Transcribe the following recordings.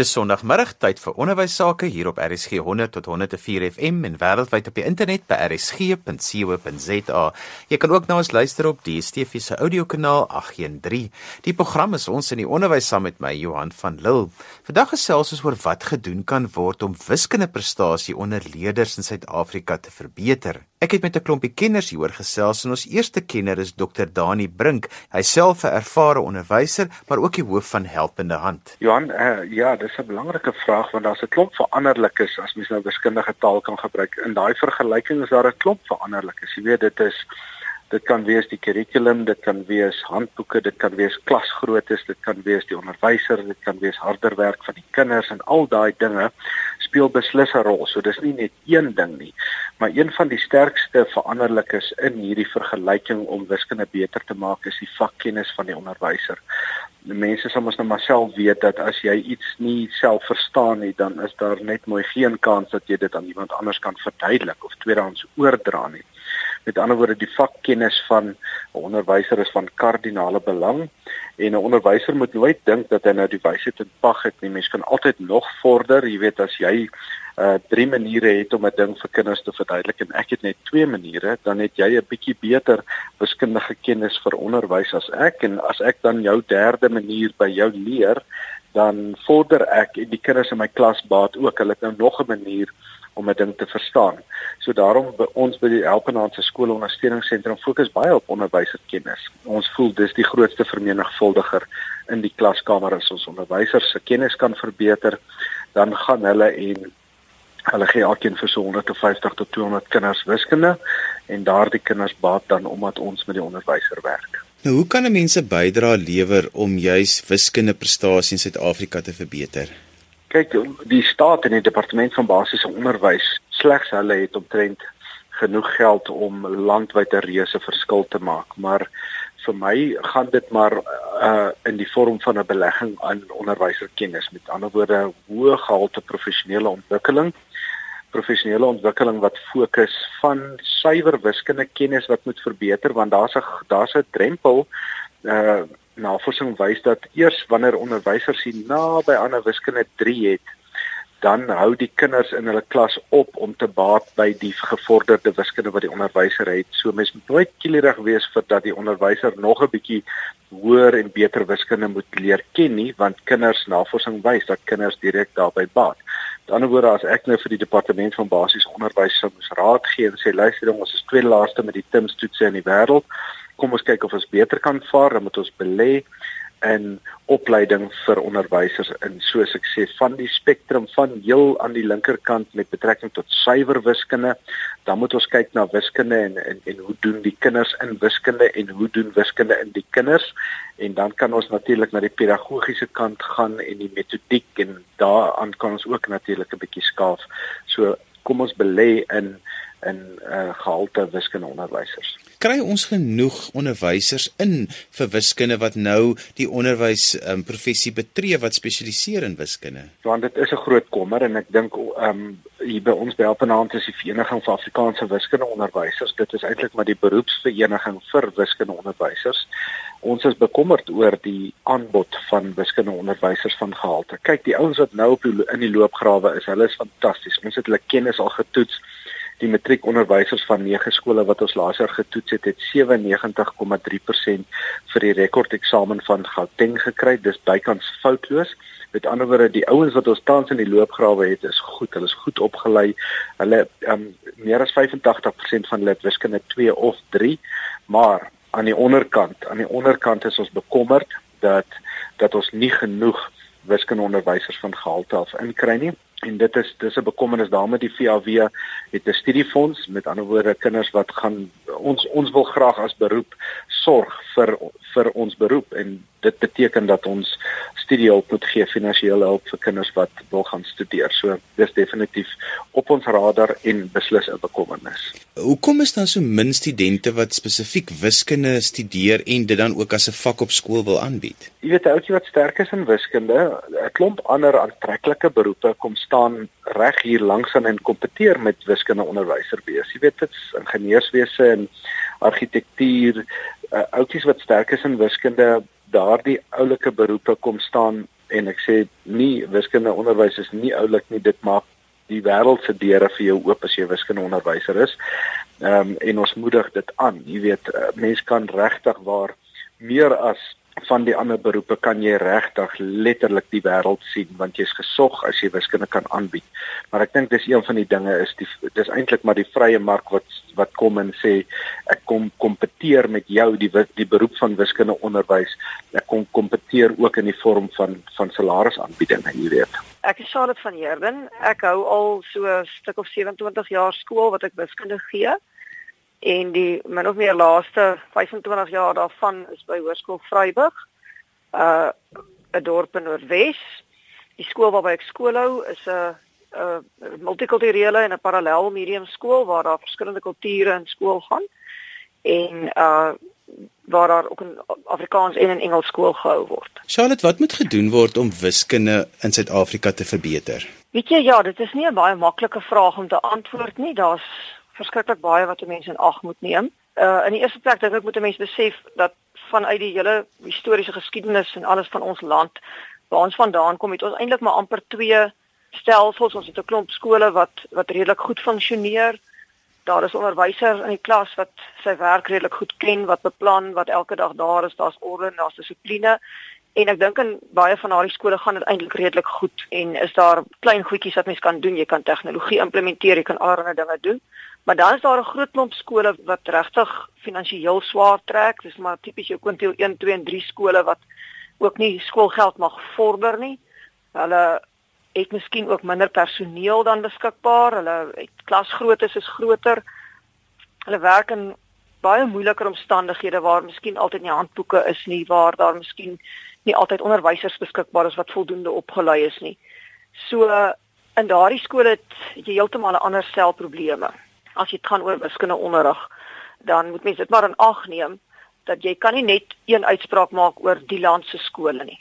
Dis Sondagmiddag tyd vir onderwys sake hier op RSG 100 tot 104 FM en wêreldwyd op die internet by rsg.co.za. Jy kan ook na ons luister op die DSTV se audiokanaal 813. Die program is ons in die onderwys saam met my Johan van Lille. Vandag gesels ons oor wat gedoen kan word om wiskundeprestasie onder leerders in Suid-Afrika te verbeter. Ek het met 'n klompie kenners hieroor gesels en ons eerste kenner is Dr Dani Brink. Hy self 'n ervare onderwyser, maar ook die hoof van Helpende Hand. Johan, uh, ja, dis 'n belangrike vraag want daar's 'n klomp veranderlikes as mens nou wiskundige taal kan gebruik. In daai vergelyking is daar 'n klomp veranderlikes. Jy weet, dit is dit kan wees die kurrikulum, dit kan wees handboeke, dit kan wees klasgroottes, dit kan wees die onderwyser, dit kan wees harder werk van die kinders en al daai dinge speel beslis 'n rol. So dis nie net een ding nie, maar een van die sterkste veranderlikes in hierdie vergelyking om wiskunde beter te maak is die vakkennis van die onderwyser. Die mense sal mos nou maar self weet dat as jy iets nie self verstaan nie, dan is daar net mooi geen kans dat jy dit aan iemand anders kan verduidelik of tweedehands oordra nie. Met ander woorde, die vakkennis van 'n onderwyser is van kardinale belang en 'n onderwyser moet nooit dink dat hy nou die wysheid in pag het nie. Mens kan altyd nog vorder, jy weet as jy uh drie maniere het om 'n ding vir kinders te verduidelik en ek het net twee maniere, dan het jy 'n bietjie beter wiskundige kennis vir onderwys as ek en as ek dan jou derde manier by jou leer, dan vorder ek en die kinders in my klas baat ook. Hulle het nou nog 'n manier om 'n ding te verstaan. So daarom by ons by die Helpenaanse skoolondersteuningsentrum fokus baie op onderwyserkennis. Ons voel dis die grootste vermenigvuldiger in die klaskamer as ons onderwysers se kennis kan verbeter, dan gaan hulle en hulle gee elkeen vir so 150 tot 200 kinders wiskunde en daardie kinders baat dan omdat ons met die onderwyser werk. Nou hoe kan mense bydra lewer om juis wiskunde prestasie in Suid-Afrika te verbeter? Kyk, die staat en die departement van basiese onderwys slegs hulle het omtrent genoeg geld om landwyd 'n reuse verskil te maak, maar vir my gaan dit maar uh in die vorm van 'n belegging aan onderwyserkennis, met ander woorde hoë gehalte professionele ontwikkeling professionele ontwikkeling wat fokus van suiwer wiskunde kennis wat moet verbeter want daar's 'n daar's 'n drempel uh navorsing wys dat eers wanneer onderwysers hier naby ander wiskunde 3 het, dan hou die kinders in hulle klas op om te baat by die gevorderde wiskunde wat die onderwyser het. So mens moet nooit kielerig wees vir dat die onderwyser nog 'n bietjie hoër en beter wiskunde moet leer ken nie, want kinders navorsing wys dat kinders direk daarbey baat. Aan die ander woorde as ek nou vir die departement van basiese onderwys sou raad gee en sê luister ons is tweede laaste met die TIMS toetse in die wêreld. Kom ons kyk of ons beter kan vaar, dan moet ons belê in opleiding vir onderwysers. In so sukses van die spektrum van heel aan die linkerkant met betrekking tot suiwer wiskunde, dan moet ons kyk na wiskunde en, en en hoe doen die kinders in wiskunde en hoe doen wiskunde in die kinders. En dan kan ons natuurlik na die pedagogiese kant gaan en die metodiek en daaraan kan ons ook natuurlik 'n bietjie skaaf. So kom ons belê in in uh, gehalte wiskunde onderwysers kry ons genoeg onderwysers in vir wiskunde wat nou die onderwys um, professie betree wat spesialiseer in wiskunde? Want dit is 'n groot kommer en ek dink um, hier by ons by Alpenaand is die Vereniging van Afrikaanse Wiskunde Onderwysers. Dit is eintlik maar die beroepsvereniging vir wiskunde onderwysers. Ons is bekommerd oor die aanbod van wiskunde onderwysers van gehalte. Kyk, die ouens wat nou op die, in die loopgrawe is, hulle is fantasties. Ons het hulle kennis al getoets die matriekonderwysers van 9 skole wat ons laas jaar getoets het, het 97,3% vir die rekordeksamen van Gauteng gekry. Dis bykans foutloos. Met ander woorde, die ouens wat ons tans in die loopgrawe het, is goed. Hulle is goed opgelei. Hulle um meer as 85% van hulle het wiskunde 2 of 3, maar aan die onderkant, aan die onderkant is ons bekommerd dat dat ons nie genoeg wiskundeonderwysers van gehalte af inkry nie en dit is dis 'n bekommernis daarmee die VAW het 'n studiefonds met ander woorde kinders wat gaan ons ons wil graag as beroep sorg vir vir ons beroep. En dit beteken dat ons studiehulp moet gee finansiële hulp vir kinders wat wil gaan studeer. So dis definitief op ons radar en beslis 'n bekommernis. Hoekom is daar so min studente wat spesifiek wiskunde studeer en dit dan ook as 'n vak op skool wil aanbied? Jy weet ouetjie wat sterk is in wiskunde 'n klomp ander aantreklike beroepe kom staan reg hier langs aan en kompeteer met wiskunde onderwyser wees. Jy weet dit's ingenieurswese en argitektuur, uh, oudjies wat sterk is in wiskunde, daardie oulike beroepe kom staan en ek sê nie wiskunde onderwys is nie oulik nie dit maak die wêreld se deure vir jou oop as jy wiskunde onderwyser is. Ehm um, en ons moedig dit aan. Jy weet uh, mense kan regtig waar meer as van die ander beroepe kan jy regtig letterlik die wêreld sien want jy's gesog as jy wiskunde kan aanbied. Maar ek dink dis een van die dinge is die dis eintlik maar die vrye mark wat wat kom en sê ek kom kompeteer met jou die die beroep van wiskunde onderwys. Ek kom kompeteer ook in die vorm van van salarisaanbiedinge, jy weet. Ek is Charlotte van Heerden. Ek hou al so 'n stuk of 27 jaar skool wat ek wiskunde gee en die min of meer laaste 25 jaar daarvan is by Hoërskool Vryburg uh 'n dorp in Noordwes. Die skool waarby ek skool hou is 'n 'n multikulturele en 'n parallel medium skool waar daar verskillende kulture in skool gaan en uh waar daar ook 'n Afrikaans en 'n Engels skool gehou word. Charlotte, wat moet gedoen word om wiskunde in Suid-Afrika te verbeter? Weet jy ja, dit is nie 'n baie maklike vraag om te antwoord nie. Daar's verskriklik baie wat 'n mens in ag moet neem. Uh in die eerste plek dink ek moet 'n mens besef dat vanuit die hele historiese geskiedenis en alles van ons land waar ons vandaan kom, het ons eintlik maar amper twee stelsels. Ons het 'n klomp skole wat wat redelik goed funksioneer. Daar is onderwysers in die klas wat sy werk redelik goed ken, wat beplan, wat elke dag daar is, daar's orde daar's dissipline. En ek dink in baie van daardie skole gaan dit eintlik redelik goed en is daar klein goedjies wat mens kan doen. Jy kan tegnologie implementeer, jy kan allerlei dinge doen. Maar dan is daar 'n groot klomp skole wat regtig finansiëel swaar trek. Dis maar tipies jou kwintiel 1, 2 en 3 skole wat ook nie skoolgeld mag vorder nie. Hulle het miskien ook minder personeel dan beskikbaar. Hulle het klasgroottes is groter. Hulle werk in baie moeiliker omstandighede waar miskien altyd nie handboeke is nie, waar daar miskien nie altyd onderwysers beskikbaar is wat voldoende opgelei is nie. So in daardie skole het jy heeltemal 'n ander stel probleme as dit gaan oor wiskunde onderrig, dan moet mens dit maar in ag neem dat jy kan nie net een uitspraak maak oor die land se skole nie.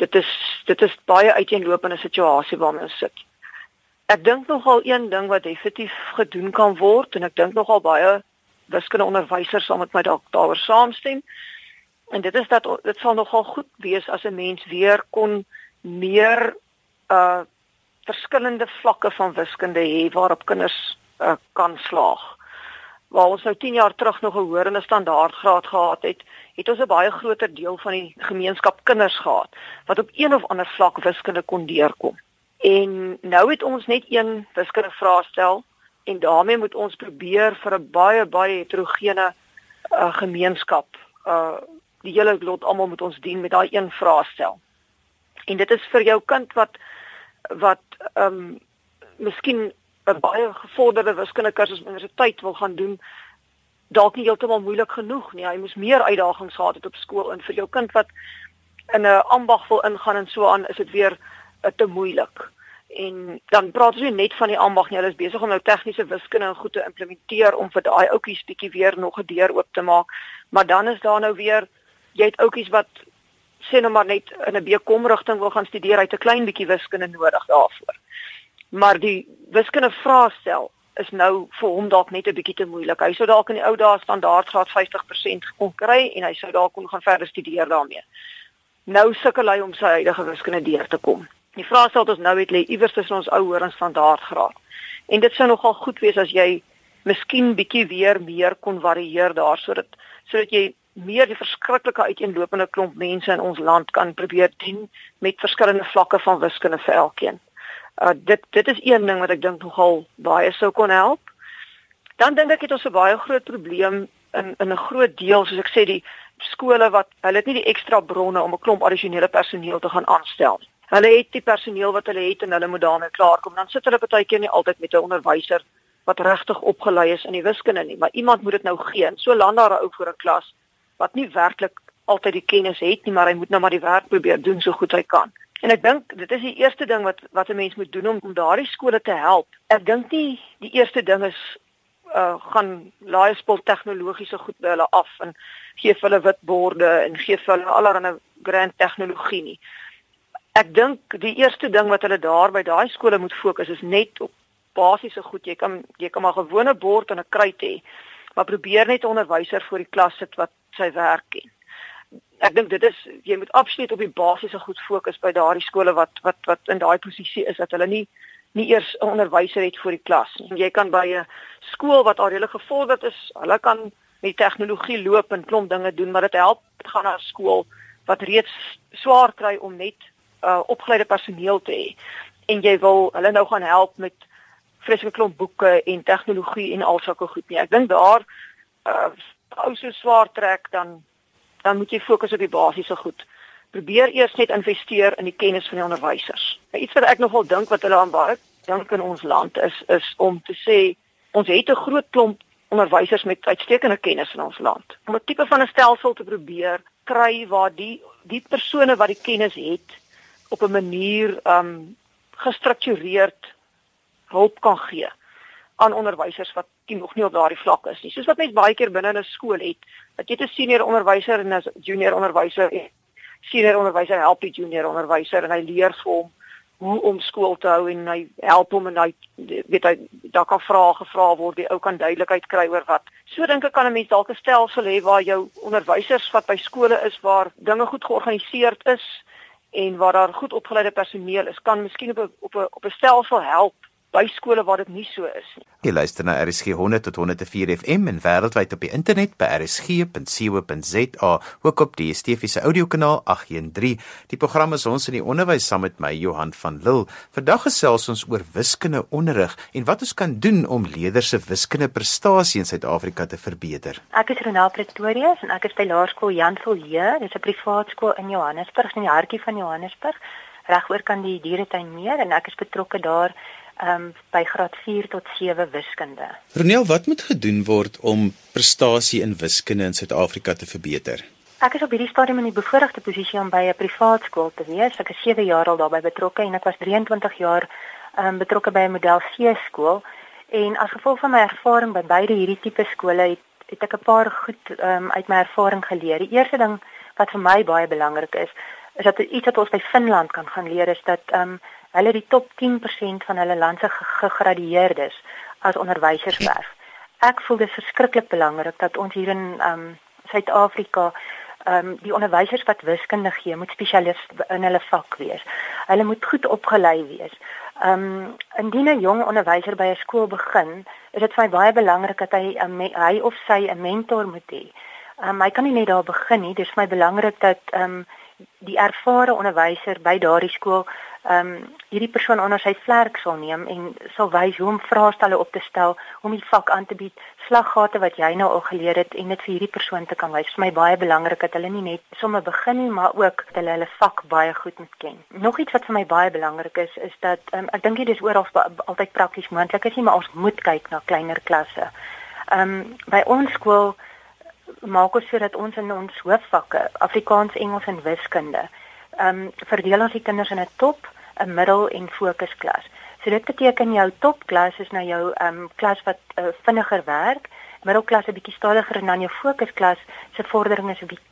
Dit is dit is baie uiteenlopende situasie waarmee ons sit. Ek dink nogal een ding wat definitief gedoen kan word en ek dink nogal baie wiskunde onderwysers sal met my dalk daaroor saamstem. En dit is dat dit sal nogal goed wees as 'n mens weer kon meer uh verskillende vlakke van wiskunde hê waarop kinders uh, kan slaag. Waar ons nou 10 jaar terug nog 'n hoërende standaardgraad gehad het, het ons 'n baie groter deel van die gemeenskap kinders gehad wat op een of ander vlak wiskunde kon deurkom. En nou het ons net een wiskunde vraestel en daarmee moet ons probeer vir 'n baie baie heterogene uh, gemeenskap uh die hele lot almal moet ons dien met daai een vraestel. En dit is vir jou kind wat wat ehm um, miskien 'n baie gevorderde wiskunde kursus by universiteit wil gaan doen, dalk nie heeltemal moeilik genoeg nie. Hy moes meer uitdagings gehad het op skool en vir jou kind wat in 'n ambag wil ingaan en so aan, is dit weer uh, te moeilik. En dan praat ons nie net van die ambag nie. Hulle is besig om nou tegniese wiskunde en goed te implementeer om vir daai ouppies bietjie weer nog 'n deur oop te maak. Maar dan is daar nou weer jy het ouppies wat sê nou maar net in 'n BCom rigting wil gaan studeer, hy het 'n klein bietjie wiskunde nodig daarvoor maar die wiskunde vraestel is nou vir hom dalk net 'n bietjie te moeilik. Hy sou dalk in die ou dae standaard graad 50% kon kry en hy sou dalk kon gaan verder studeer daarmee. Nou sukkel hy om sy huidige wiskunde deur te kom. Die vraestel wat ons nou het lê iewers tussen ons ou hoër en standaard graad. En dit sou nogal goed wees as jy miskien bietjie weer meer kon varieer daar sodat sodat jy meer die verskriklike uiteenlopende klomp mense in ons land kan probeer dien met verskillende vlakke van wiskunde vir elkeen. Uh dit dit is een ding wat ek dink nogal baie sou kon help. Dan dink ek het ons 'n baie groot probleem in in 'n groot deel soos ek sê die skole wat hulle het nie die ekstra bronne om 'n klomp addisionele personeel te gaan aanstel nie. Hulle het die personeel wat hulle het en hulle moet daarmee klaarkom. Dan sit hulle baie keer nie altyd met 'n onderwyser wat regtig opgelei is in die wiskunde nie, maar iemand moet dit nou gee. En so land daar 'n ou voor 'n klas wat nie werklik altyd die kennis het nie, maar hy moet nou maar die werk probeer doen so goed hy kan. En ek dink dit is die eerste ding wat wat 'n mens moet doen om om daardie skole te help. Ek dink nie die eerste ding is uh gaan laai spul tegnologiese goed by hulle af en gee vir hulle witborde en gee vir hulle allerlei grand tegnologie nie. Ek dink die eerste ding wat hulle daar by daai skole moet fokus is net op basiese goed. Jy kan jy kan maar gewone bord en 'n kruit hê, maar probeer net 'n onderwyser voor die klas sit wat sy werk ken ek dink dit is jy moet absoluut op die basiese goed fokus by daardie skole wat wat wat in daai posisie is dat hulle nie nie eers 'n onderwyser het vir die klas nie. Jy kan by 'n skool wat al redelik gevorderd is, hulle kan met tegnologie loop en klomp dinge doen, maar dit help gaan na 'n skool wat reeds swaar kry om net uh, opgeleide personeel te hê en jy wil hulle nou gaan help met vreeslike klomp boeke en tegnologie en al sulke goed nie. Ek dink daar uh ou so swaar trek dan dan moet jy fokus op die basiese goed. Probeer eers net investeer in die kennis van die onderwysers. Iets wat ek nogal dink wat hulle aan baie dink in ons land is is om te sê ons het 'n groot klomp onderwysers met uitstekende kennis in ons land. Om 'n tipe van 'n stelsel te probeer kry waar die die persone wat die kennis het op 'n manier um gestruktureerd hulp kan gee aan onderwysers wat nog nie op daardie vlak is nie. Soos wat mens baie keer binne 'n skool het, dat jy 'n senior onderwyser en 'n junior onderwyser en senior onderwyser help die junior onderwyser en hy leer vir hom hoe om skool te hou en hy help hom en hy weet hy daar kan vrae gevra word, die ou kan duidelikheid kry oor wat. So dink ek kan 'n mens dalk 'n stelsel hê waar jou onderwysers wat by skole is waar dinge goed georganiseer is en waar daar goed opgeleide personeel is, kan miskien op 'n op 'n op 'n stelsel help by skole waar dit nie so is nie. Jy luister na RSG 100 tot 104 FM en wêreldwyd op die internet by rsg.co.za, ook op die DSTV se audiokanaal 813. Die program is ons in die onderwys saam met my Johan van Lille. Vandag gesels ons oor wiskunde onderrig en wat ons kan doen om leerders se wiskunde prestasie in Suid-Afrika te verbeter. Ek is Ronald Pretorius en ek is by Laerskool Jan Villiers, dis 'n privaat skool in Johannesburg, in die hartjie van Johannesburg, regoor kan die dieretuin meer en ek is betrokke daar um, by graad 4 tot 7 wiskunde. Ronel, wat moet gedoen word om prestasie in wiskunde in Suid-Afrika te verbeter? Ek is op hierdie stadium in die bevoordeelde posisie om by 'n privaat skool te wees. Ek is 7 jaar al daarbey betrokke en ek was 23 jaar um, betrokke by 'n model C skool en as gevolg van my ervaring by beide hierdie tipe skole het, het ek 'n paar goed um, uit my ervaring geleer. Die eerste ding wat vir my baie belangrik is, is dat iets wat ons by Finland kan gaan leer is dat um, hulle die top 10% van hulle land se gegradueerdes as onderwysers werf. Ek voel dit verskriklik belangrik dat ons hier in ehm um, Suid-Afrika ehm um, die onderwysers wat wiskunde gee, moet spesialiste in hulle vak wees. Hulle moet goed opgelei wees. Ehm um, indien 'n jong onderwyser by 'n skool begin, is dit vir my baie belangrik dat hy hy of sy 'n mentor moet hê. Ehm um, hy kan nie net daar begin nie. Dit is vir my belangrik dat ehm um, die ervare onderwyser by daardie skool ehm um, hierdie persoon onder sy vlerk sal neem en sal wys hoe om vraestelle op te stel, om die vak aan te bied, slaggate wat jy nou al geleer het en dit vir hierdie persoon te kan wys. Vir my baie belangrik dat hulle nie net sommer begin nie, maar ook dat hulle hulle vak baie goed moet ken. Nog iets wat vir my baie belangrik is, is dat um, ek dink dit is oral altyd prakties moontlik is nie, maar ons moet kyk na kleiner klasse. Ehm um, by ons skool maak ons sodat ons in ons hoofvakke Afrikaans, Engels en wiskunde ehm um, verdeel ons die kinders in 'n top 'n middel en fokusklas. So dit beteken jou topklas is nou jou ehm um, klas wat uh, vinniger werk, middelklas 'n bietjie stadiger en dan jou fokusklas se vordering is 'n bietjie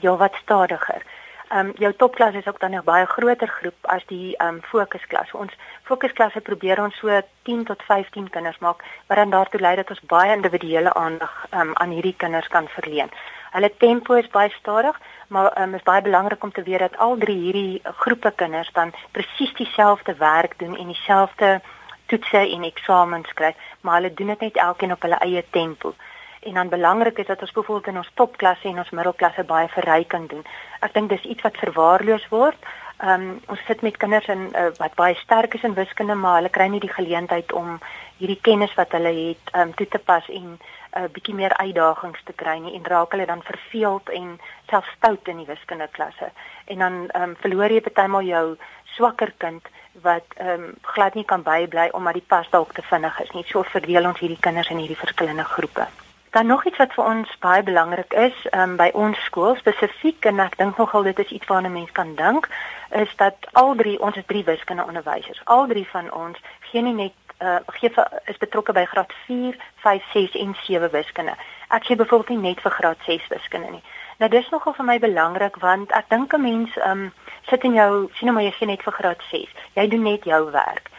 ja wat stadiger. Ehm um, jou topklas is ook dan 'n baie groter groep as die ehm um, fokusklas. So ons fokusklasse probeer ons so 10 tot 15 kinders maak wat dan daartoe lei dat ons baie individuele aandag ehm um, aan hierdie kinders kan verleen. Hulle tempo is baie stadig, maar um, is baie belangrik om te weet dat al drie hierdie groepe kinders dan presies dieselfde werk doen en dieselfde toetse en eksamens skryf, maar hulle doen dit net elkeen op hulle eie tempo. En dan belangrik is dat ons byvoorbeeld in ons topklasse en ons middelklasse baie verrykend doen. Ek dink dis iets wat verwaarloos word. Ehm um, ons sit met kinders in uh, wat baie sterk is in wiskunde, maar hulle kry nie die geleentheid om hierdie kennis wat hulle het ehm um, toe te pas en 'n uh, bietjie meer uitdagings te kry nie en raak hulle dan verveeld en self stout in die wiskundeklasse. En dan ehm um, verloor jy partymal jou swakker kind wat ehm um, glad nie kan bybly omdat die pas dalk te vinnig is nie. So verdeel ons hierdie kinders in hierdie verskillende groepe. Dan nog iets wat vir ons baie belangrik is, ehm um, by ons skool spesifiek en ek dink nogal dit is iets waarna mense kan dink, is dat al drie ons is drie wiskunde onderwysers. Al drie van ons gee nie net uh gee vir, is betrokke by graad 4, 5, 6 en 7 wiskunde. Ek sê byvoorbeeld nie net vir graad 6 wiskunde nie. Nou dis nogal vir my belangrik want ek dink 'n mens um sit in jou sien nou maar jy gee net vir graad 6. Jy doen net jou werk.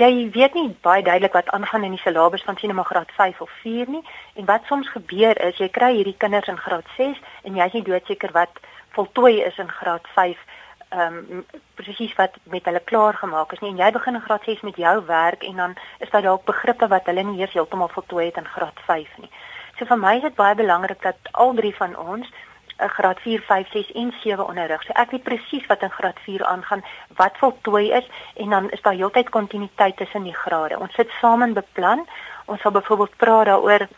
Jy weet nie baie duidelik wat aangaan in die syllabus van sien nou maar graad 5 of 4 nie en wat soms gebeur is jy kry hierdie kinders in graad 6 en jy is nie doodseker wat voltooi is in graad 5 ehm um, presies wat met hulle klaar gemaak is nie en jy begin in graad 6 met jou werk en dan is daar dalk begrippe wat hulle nie eers heeltemal voltooi het in graad 5 nie. So vir my is dit baie belangrik dat al drie van ons 'n graad 4, 5, 6 en 7 onderrig. So ek weet presies wat in graad 4 aangaan, wat voltooi is en dan is daar heeltyd kontinuïteit tussen die grade. Ons sit saam en beplan. Ons sal byvoorbeeld praat daaroor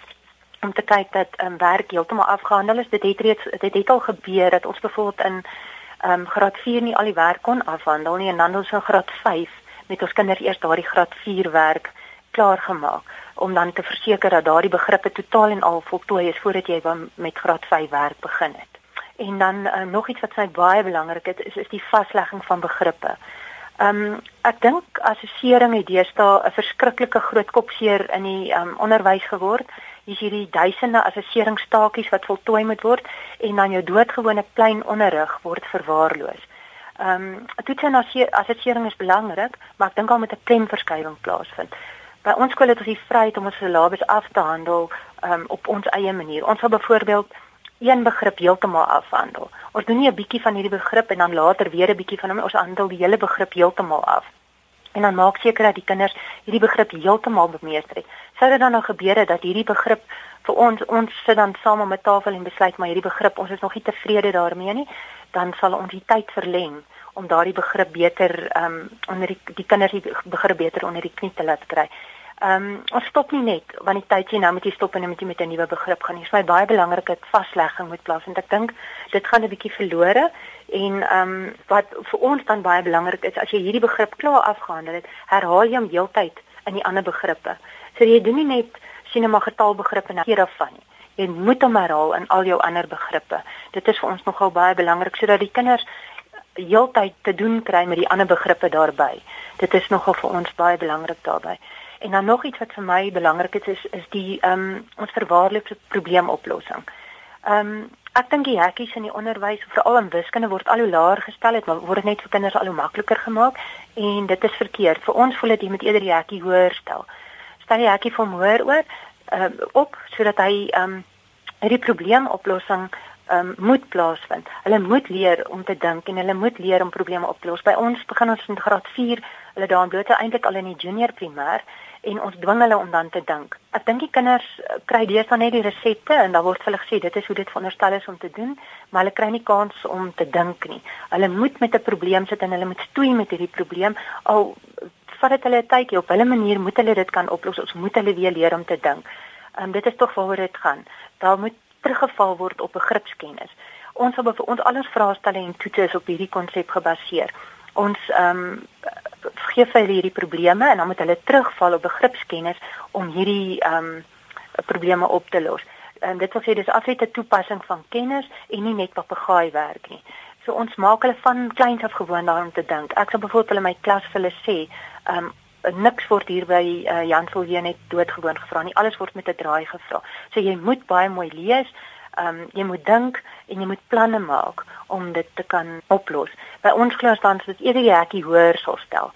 om te kyk dat 'n um, werk heeltemal afgehandel is. Dit het reeds dit het al gebeur dat ons byvoorbeeld in ehm um, graad 4 nie al die werk kon afhandel nie en dan ons in graad 5 met ons kinders eers daardie graad 4 werk klaar gemaak om dan te verseker dat daardie begrippe totaal en al voltooi is voordat jy met graad 5 werk begin het. En dan uh, nog iets wat vir my baie belangrik is, is is die vaslegging van begrippe. Ehm um, ek dink assessering het deesdae 'n verskriklike groot kopseer in die ehm um, onderwys geword. Hier's hierdie duisende assesseringstaakies wat voltooi moet word en dan jou doodgewone klein onderrig word verwaarloos. Ehm um, toets en assessering is belangrik, maar ek dink al met 'n klemverskywing plaasvind. By ons skool het ons die vryheid om ons syllabus af te handel um, op ons eie manier. Ons sal byvoorbeeld een begrip heeltemal afhandel. Ons doen nie 'n bietjie van hierdie begrip en dan later weer 'n bietjie van hom. Ons handel die hele begrip heeltemal af. En dan maak seker dat die kinders hierdie begrip heeltemal bemeester het. Sou dit dan nou gebeur dat hierdie begrip vir ons ons sit dan saam om 'n tafel en besluit maar hierdie begrip ons is nog nie tevrede daarmee nie, dan sal ons die tyd verleng om daardie begrip beter um, onder die, die kinders die begrip beter onder die knie te laat kry. Ehm um, ons stop nie net wanneer die tyd jy nou met jy stop en met jy met 'n nuwe begrip gaan. Dit is my baie belangrik dat vaslegging moet plaasvind. Ek dink dit gaan 'n bietjie verlore en ehm um, wat vir ons dan baie belangrik is as jy hierdie begrip klaar afgehandel het, herhaal jy hom heeltyd in die ander begrippe. So jy doen nie net sien maar getalbegrippe na hier af van nie. Jy moet hom herhaal in al jou ander begrippe. Dit is vir ons nogal baie belangrik sodat die kinders heeltyd te doen kry met die ander begrippe daarbey. Dit is nogal vir ons baie belangrik daarbey. En dan nog iets wat vir my belangrik is is, is die ehm um, ons verwaarloosde probleemoplossing. Ehm um, ek dink die hekkies in die onderwys, veral in wiskunde word al hoe laer gestel het, maar word net vir kinders al hoe makliker gemaak en dit is verkeerd. Vir ons voel dit jy moet eerder die hekkie hoër stel. Stel die hekkie van hoër oor ehm um, op sodat hy ehm um, hierdie probleemoplossing um, moet plaasvind. Hulle moet leer om te dink en hulle moet leer om probleme op te los. By ons begin ons in graad 4, hulle daan bloot eintlik al in die junior primêr en ons dwing hulle om dan te dink. Ek dink die kinders eh, kry deesdae net die resepte en dan word vir hulle gesê dit is hoe dit veronderstel is om te doen, maar hulle kry nie kans om te dink nie. Hulle moet met 'n probleem sit en hulle moet stoei met hierdie probleem al vat dit hulle 'n tydjie op hulle manier moet hulle dit kan oplos. Ons moet hulle weer leer om te dink. Ehm um, dit is tog waaroor dit gaan. Daar moet teruggeval word op begripskennis. Ons sal vir ons al ons vraestelle en toetse is op hierdie konsep gebaseer. Ons ehm um, gee vir hulle hierdie probleme en dan moet hulle terugval op begripskennis om hierdie ehm um, probleme op te los. En dit wil sê dis afsete toepassing van kennis en nie net papegaai werk nie. So ons maak hulle van kleins af gewoon daarom te dink. Ek sal byvoorbeeld in my klas vir hulle sê, ehm um, niks word hier by uh, Jan Silje net doodgewoon gevra nie. Alles word met 'n draai gevra. So jy moet baie mooi lees. Ehm um, jy moet dink en jy moet planne maak om dit te kan oplos. By ons klas dan is eerder die hekkie hoër sal stel.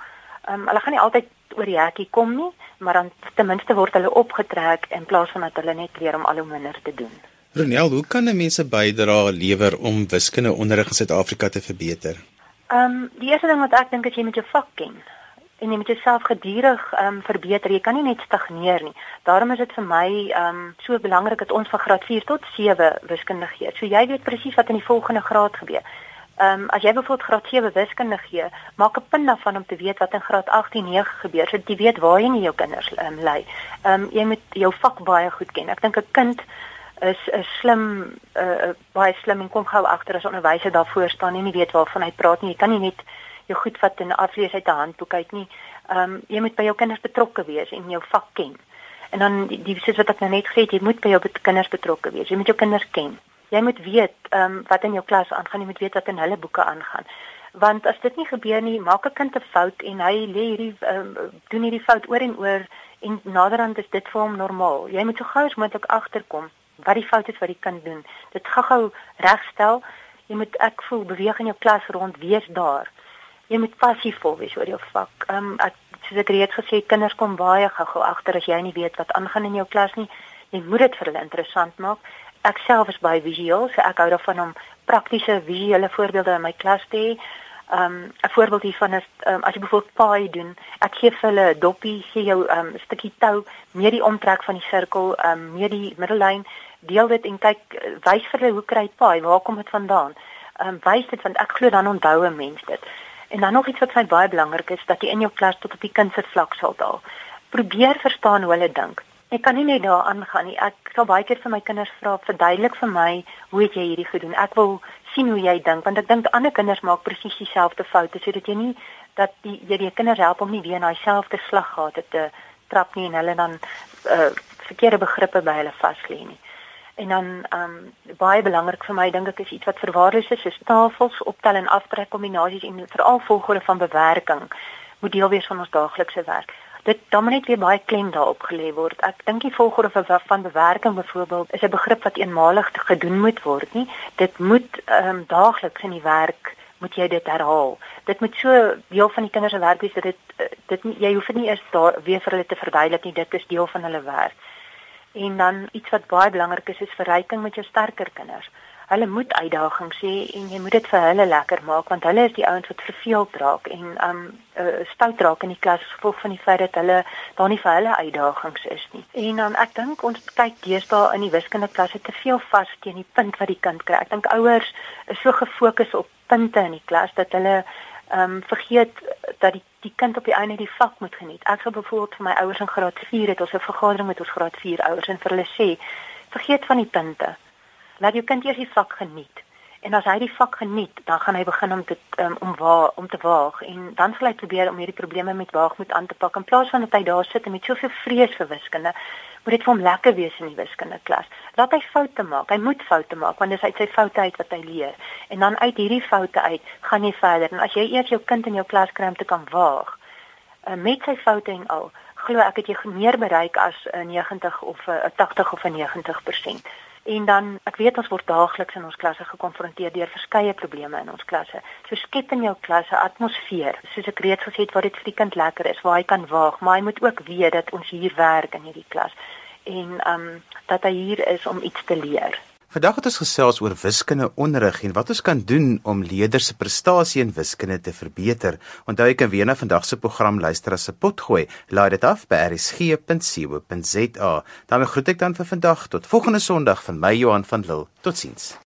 Ehm um, hulle gaan nie altyd oor die hekkie kom nie, maar dan ten minste word hulle opgetrek in plaas van dat hulle net leer om al hoe minder te doen. Ronel, hoe kan mense bydra lewer om wiskunde onderrig in Suid-Afrika te verbeter? Ehm um, die eerste ding wat ek dink is jy moet jou vak ken en jy moet jouself gedurig um, verbeter. Jy kan nie net stagneer nie. Daarom is dit vir my um, so belangrik dat ons van graad 4 tot 7 wiskunde gee. So jy weet presies wat in die volgende graad gebeur. Ehm um, as jy byvoorbeeld graad 7 wiskunde gee, maak 'n punt daarvan om te weet wat in graad 8 en 9 gebeur, sodat jy weet waar jy nie jou kinders um, lei. Ehm um, jy moet jou vak baie goed ken. Ek dink 'n kind is 'n slim uh, baie slim en kom gou agter as onderwyser daarvoor staan en nie weet waarvan hy praat nie. Jy kan nie net jou goed vat en aflees uit 'n handboek uit nie. Ehm um, jy moet by jou kinders betrokke wees en jou vak ken. En dan die, soos wat ek nou net gesê het, jy moet by jou kinders betrokke wees. Jy moet jou kinders ken jy moet weet ehm um, wat in jou klas aangaan, jy moet weet wat in hulle boeke aangaan. Want as dit nie gebeur nie, maak 'n kind 'n fout en hy lê hierdie ehm um, doen hierdie fout oor en oor en naderhand is dit vir hom normaal. Jy moet so gou as moontlik agterkom wat die fout is wat die kind doen. Dit gou-gou regstel. Jy moet ek voel beweeg in jou klas rond, wees daar. Jy moet passief wees oor jou vak. Ehm um, ek soos ek reeds gesê, kinders kom baie gou-gou agter as jy nie weet wat aangaan in jou klas nie. Jy moet dit vir hulle interessant maak ek self is baie visueel, so ek hou daarvan om praktiese visuele voorbeelde in my klas te hê. Um 'n voorbeeld hiervan is um, as jy byvoorbeeld paai doen, ek gee vir hulle 'n doppie, gee jou 'n um, stukkie tou, meer die omtrek van die sirkel, um meer die middellyn, deel dit en kyk wys vir hulle hoe kry paai, waar kom dit vandaan? Um wys dit want ek glo dan onthou 'n mens dit. En dan nog iets wat my baie belangrik is, dat jy in jou klas tot op die kind se vlak sal daal. Probeer verstaan hoe hulle dink. Ek kan nie net daaraan gaan nie. Ek sal baie keer vir my kinders vra, verduidelik vir my hoe het jy hierdie gedoen? Ek wil sien hoe jy dink want ek dink ander kinders maak presies dieselfde foute sodat jy nie dat die jy die kinders help om nie weer in daai selfde slaggate te trap nie en hulle dan uh, verkeerde begrippe by hulle vas lê nie. En dan um baie belangrik vir my dink ek is iets wat verwaarloos is, is tafels, optel en aftrek kombinasies en veral volgorde van bewerking moet deel wees van ons daaglikse werk dit dan moet net weer baie klem daarop gelê word. Ek dink die volgorde van van bewerking byvoorbeeld is 'n begrip wat eenmalig gedoen moet word, nie. Dit moet ehm um, daagliks in die werk moet jy dit herhaal. Dit moet so deel van die kinders se werk wees dat dit eh, dit nie, jy hoef nie eers daar weer vir hulle te verduidelik nie, dit is deel van hulle werk. En dan iets wat baie belangrik is is verryking met jou sterker kinders hulle moet uitdagings hê en jy moet dit vir hulle lekker maak want hulle is die ouens wat verveeld raak en um uh, stout raak in die klas gevolg van die feit dat hulle daar nie vir hulle uitdagings is nie. En dan um, ek dink ons kyk deesdae in die wiskunde klasse te veel vas teen die punt wat die kind kry. Ek dink ouers is so gefokus op punte in die klas dat hulle um vergeet dat die die kind op die einde die vak moet geniet. Ek sou byvoorbeeld vir my ouers in graad 4 het ons 'n vergadering met ons graad 4 ouers en vir hulle sê vergeet van die punte laat jou kind eers die vak geniet. En as hy die vak geniet, dan gaan hy begin om dit um, om waar om te waag en dan sal hy probeer om hierdie probleme met waagmoed aan te pak in plaas van dat hy daar sit en met soveel vrees vir wiskunde. Moet dit vir hom lekker wees in die wiskunde klas. Laat hy foute maak. Hy moet foute maak want dis uit sy foute uit wat hy leer. En dan uit hierdie foute uit gaan jy verder. En as jy eers jou kind in jou klas kry om te kan waag uh, met sy foute en al, glo ek het jy meer bereik as 'n 90 of 'n 80 of 'n 90%. En dan ek weet ons word daagliks in ons klasse gekonfronteer deur verskeie probleme in ons klasse. So skep in jou klas 'n atmosfeer, soos ek reeds gesê het, waar dit vir die kind lekker is, waar hy kan waag, maar hy moet ook weet dat ons hier werk in hierdie klas en um, dat hy hier is om iets te leer. Vandag het ons gesels oor wiskunde onderrig en wat ons kan doen om leerders se prestasie in wiskunde te verbeter. Onthou jy kan weer na vandag se program luister as 'n potgooi. Laai dit af by rsg.co.za. daarmee groet ek dan vir vandag tot volgende Sondag van my Johan van Lille. Totsiens.